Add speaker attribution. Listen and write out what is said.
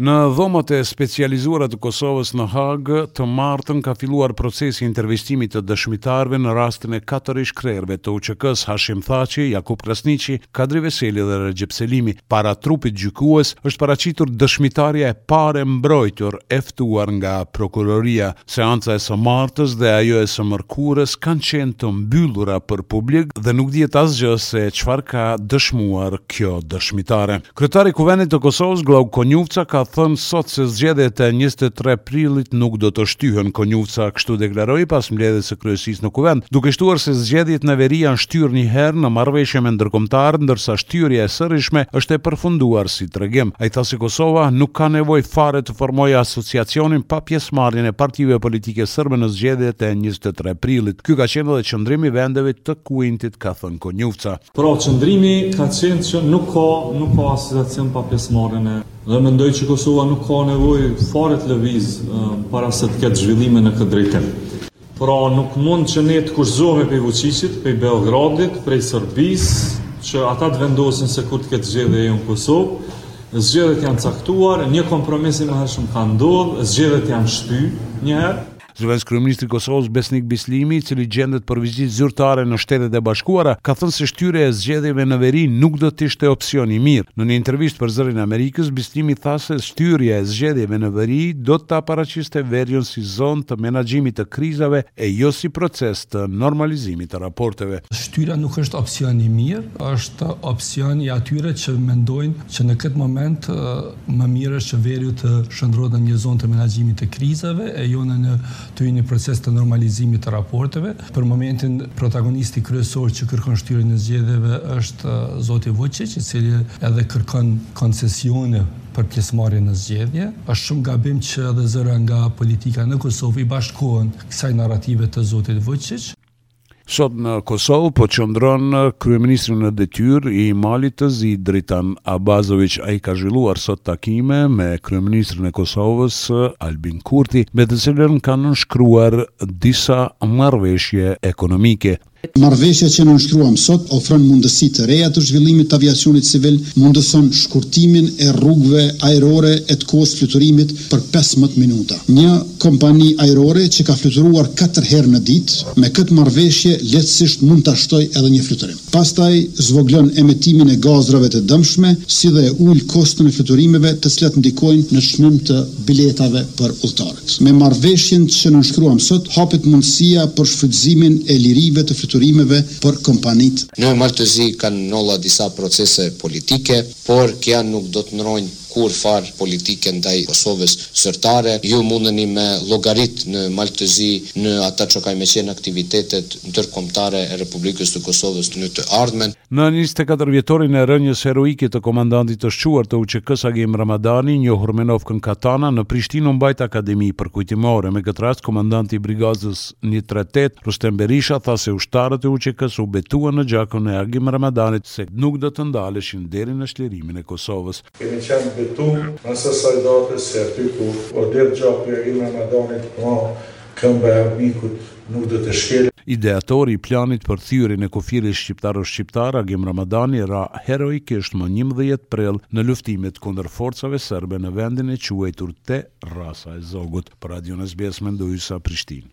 Speaker 1: Në dhomat e specializuara të Kosovës në Hagë, të martën ka filluar procesi i intervistimit të dëshmitarëve në rastin e katër ish-krerëve të UÇK-së Hashim Thaçi, Jakup Krasniqi, Kadri Veseli dhe Rexhep Selimi. Para trupit gjykues është paraqitur dëshmitarja e parë e mbrojtur e ftuar nga prokuroria. Seanca e së martës dhe ajo e së mërkurës kanë qenë të mbyllura për publik dhe nuk dihet asgjë se çfarë ka dëshmuar kjo dëshmitare. Kryetari i Kuvendit të Kosovës, Glauk Konjufca ka thënë sot se zgjedhjet e njëzet e tre prillit nuk do të shtyhen. Konjufca kështu deklaroi pas mbledhjes së kryesisë në Kuvend, duke shtuar se zgjedhjet në veri janë shtyrë një herë në marrëveshje me ndërkombëtarët, ndërsa shtyrja e sërishme është e përfunduar si tregim. Ai tha se Kosova nuk ka nevojë fare formojë asociacionin pa pjesëmarrjen e partive politike sërbe në zgjedhjet e njëzet e tre prillit. Ky ka qenë edhe qëndrimi i vendeve të QUINT-it, ka thënë Konjufca.
Speaker 2: Pra, qëndrimi ka qenë që nuk ka, nuk ka asociacion pa pjesëmarrjen e, dhe mendoj që Kosova nuk ka nevojë fare të lëvizë para se të ketë zhvillime në këtë drejtim. Pra nuk mund që ne të kushtëzohemi prej Vuçiqit, prej Beogradit, prej Sërbisë, që ata të vendosin se kur të ketë zgjedhje jo në Kosovë. Zgjedhjet janë caktuar, një kompromis i mëhershëm ka ndodhë, zgjedhjet janë shty një
Speaker 1: herë. Zëvendëskryeministri i Kosovës, Besnik Bislimi, i cili gjendet për vizitë zyrtare në Shtetet e Bashkuara, ka thënë se shtyrja e zgjedhjeve në veri nuk do të ishte opsion i mirë. Në një intervistë për Zërin e Amerikës, Bislimi tha se Shtyrja e zgjedhjeve në veri do ta paraqiste veriun si zonë të menaxhimit të krizave e jo si proces të normalizimit të raporteve.
Speaker 3: Shtyrja nuk është opsion i mirë, është opsion i atyre që mendojnë që në këtë moment më mirë është që veriu të shndërrohet në një zonë të menaxhimit të krizave e jo në një të hyjë një proces të normalizimit të raporteve. Për momentin protagonisti kryesor që kërkon shtyrjen e zgjedhjeve është zoti Vuçiç, i cili edhe kërkon koncesione për pjesëmarrje në zgjedhje. Është shumë gabim që edhe zëra nga politika në Kosovë i bashkohen kësaj narrative të zotit Vuçiç.
Speaker 1: Sot në Kosovë po qëndron kryeministri në detyrë i Malit të Zi, Dritan Abazoviç. Ai ka zhvilluar sot takime me kryeministrin e Kosovës, Albin Kurti, me të cilën kanë nënshkruar disa marrëveshje ekonomike.
Speaker 4: Marrëveshja që nënshkruam sot ofron mundësi të reja të zhvillimit të aviacionit civil, mundëson shkurtimin e rrugëve ajrore e të kohës fluturimit për pesëmbëdhjetë minuta. Një kompani ajrore që ka fluturuar katër herë në ditë, me këtë marrëveshje lehtësisht mund ta shtojë edhe një fluturim. Pastaj zvogëlon emetimin e gazrave të dëmshme, si dhe ul koston e fluturimeve, të cilat ndikojnë në çmim të biletave për udhëtarët. Me marrëveshjen që nënshkruam sot, hapet mundësia për shfrytëzimin e lirive të fluturimeve për kompanitë.
Speaker 5: Në Mal të Zi kanë ndodh disa procese politike, por kjo nuk do të ndërrojnë kurrfarë politike ndaj Kosovës zyrtare. Ju mundeni me llogarit në Mal të Zi në ata që ka me qenë aktivitetet ndërkombëtare e Republikës së Kosovës në të ardhmen.
Speaker 1: Në njëzet e katër vjetorin e rënies heroike të komandantit të shquar të UÇK-së Agim Ramadani, njohur me nofkën Katana, në Prishtinë u mbajt akademi përkujtimore. Me këtë rast, komandanti i Brigadës një tre tetë, Rrustem Berisha, tha se ushtarët e UÇK-së u betuan në gjakun e Agim Ramadanit se nuk do të ndaleshin deri në çlirimin e Kosovës.
Speaker 6: Kemi qenë betu mas asaj date se aty ku u derdh gjaku i Agim Ramadanit ma këmba e armikut nuk do të shkelë.
Speaker 1: Ideatori i planit për thyerjen e kufirit shqiptaro-shqiptar, Agim Ramadani ra heroikisht më njëmbëdhjetë prill në luftimet kundër forcave serbe në vendin e quajtur Te Rrasa e Zogut. Për Radion SBS Mendu Hysa, Prishtinë.